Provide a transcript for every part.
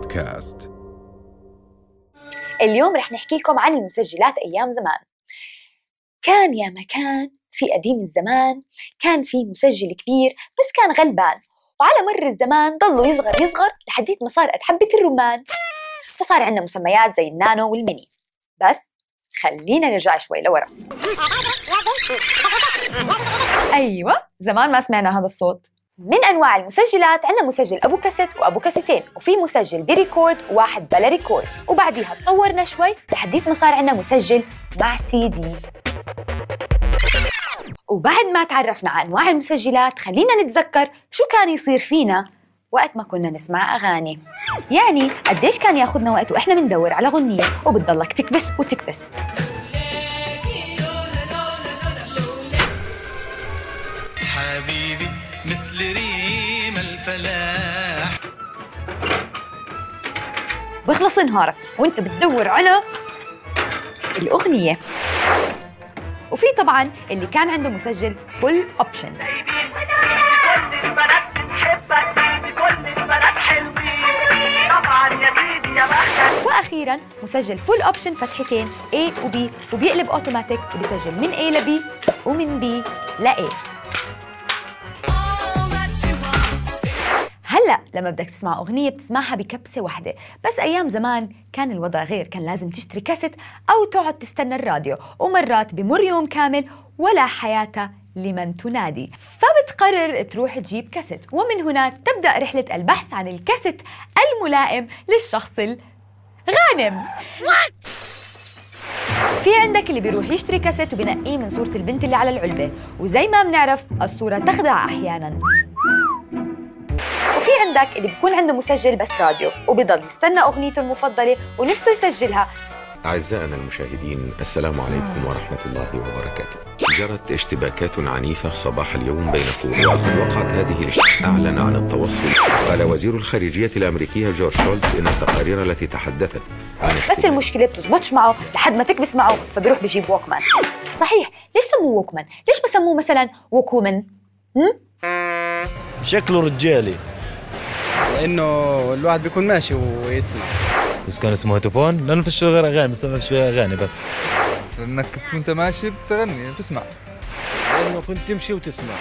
بودكاست. اليوم رح نحكي لكم عن المسجلات أيام زمان. كان يا مكان في قديم الزمان كان في مسجل كبير بس كان غلبان وعلى مر الزمان ضلوا يصغر يصغر لحديت ما صار قد حبة الرمان. فصار عندنا مسميات زي النانو والميني بس خلينا نرجع شوي لورا. أيوه زمان ما سمعنا هذا الصوت من أنواع المسجلات عندنا مسجل أبو كاسيت وأبو كاسيتين وفي مسجل ب record وواحد بلا record وبعديها تطورنا شوي لحديت ما صار عندنا مسجل مع سي دي. وبعد ما تعرفنا على أنواع المسجلات خلينا نتذكر شو كان يصير فينا وقت ما كنا نسمع أغاني. يعني قديش كان ياخذنا وقت وإحنا بندور على غنية وبتضلك تكبس وتكبس. حبيبي مثل ريم الفلاح. بيخلص نهارك وانت بتدور على الأغنية. وفي طبعا اللي كان عنده مسجل full option وأخيرا مسجل full option فتحتين A و B وبيقلب اوتوماتيك وبيسجل من A ل B ومن B ل A. هلا لما بدك تسمع أغنية بتسمعها بكبسة واحدة. بس أيام زمان كان الوضع غير كان لازم تشتري كاسيت أو تقعد تستنى الراديو ومرات بمر يوم كامل ولا حياه لمن تنادي. فبتقرر تروح تجيب كاسيت ومن هنا تبدأ رحلة البحث عن الكاسيت الملائم للشخص الغانم. في عندك اللي بيروح يشتري كاسيت وبنقيه من صورة البنت اللي على العلبة. وزي ما بنعرف الصورة تخدع أحيانا. وفي عندك اللي بيكون عنده مسجل بس راديو وبيضل يستنى أغنيته المفضلة ونفسه يسجلها. أعزائنا المشاهدين السلام عليكم ورحمة الله وبركاته. جرت اشتباكات عنيفة صباح اليوم بين كوريا وقد وقعت هذه الاشتباكات. أعلن عن التواصل. قال وزير الخارجية الأمريكية جورج شولتز إن التقارير التي تحدثت عن بس المشكلة بتزبطش معه لحد ما تكبس معه فبيروح بيجيب ووكمان صحيح ليش سموه ووكمان؟ ليش ما سموه مثلا ووكومن؟ هم؟ شكله رجالي. لأنه الواحد بيكون ماشي ويسمع. بس كان اسمه هيتوفون لأنه فيش غير أغاني بس فيش أغاني بس. لأنك كنت ماشي بتغني بتسمع. لأنه كنت تمشي وتسمع.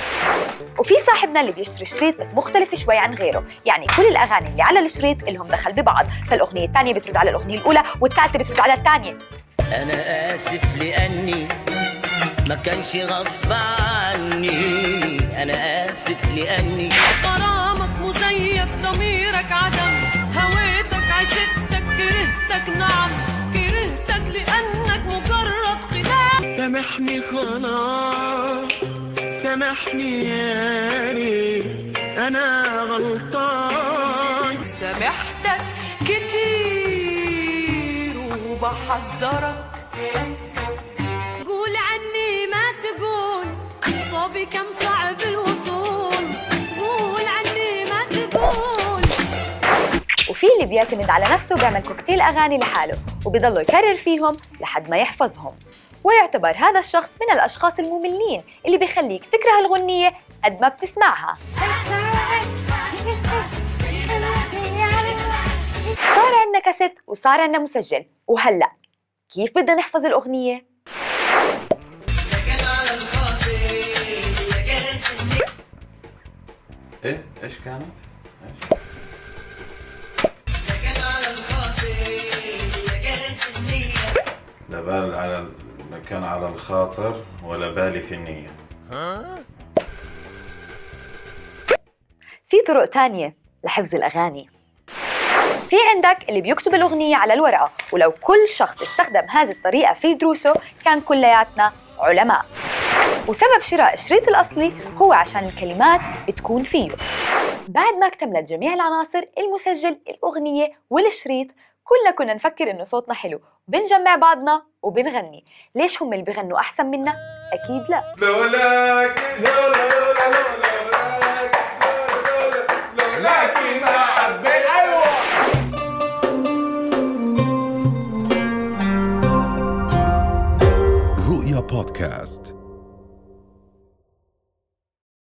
وفي صاحبنا اللي بيشتري شريط بس مختلف شوي عن غيره. يعني كل الأغاني اللي على الشريط إلهم دخل ببعض. فالأغنية الثانية بترد على الأغنية الأولى والثالثة بترد على الثانية. أنا آسف لأني ما كانش غصب عني. أنا آسف لأني غرامك مزيف ضميرك عدم هويتك عشقتك كرهتك نعم كرهتك لأنك مجرد خلاف سامحني خلاص سامحني يا ريت أنا غلطان. سامحتك كتير وبحذرك. قول عني ما تقول صابي كم اللي بيعتمد على نفسه وبيعمل كوكتيل أغاني لحاله وبيضله يكرر فيهم لحد ما يحفظهم ويعتبر هذا الشخص من الأشخاص المملين اللي بيخليك تكره الغنية قد ما بتسمعها صار عندنا كاسيت وصار عندنا مسجل وهلأ كيف بدنا نحفظ الأغنية؟ إيه إيش كانت؟ بال على ال- كان على الخاطر ولا بالي في النية. في طرق تانية لحفظ الأغاني. في عندك اللي بيكتب الأغنية على الورقة ولو كل شخص استخدم هذه الطريقة في دروسه كان كلياتنا علماء. وسبب شراء الشريط الأصلي هو عشان الكلمات بتكون فيه. بعد ما اكتملت جميع العناصر المسجل الأغنية والشريط كلنا كنا نفكر إنه صوتنا حلو. بنجمع بعضنا وبنغني. ليش هم اللي بيغنوا أحسن منا؟ أكيد لا. لولاك لولا لولا ما حبيت رؤيا بودكاست.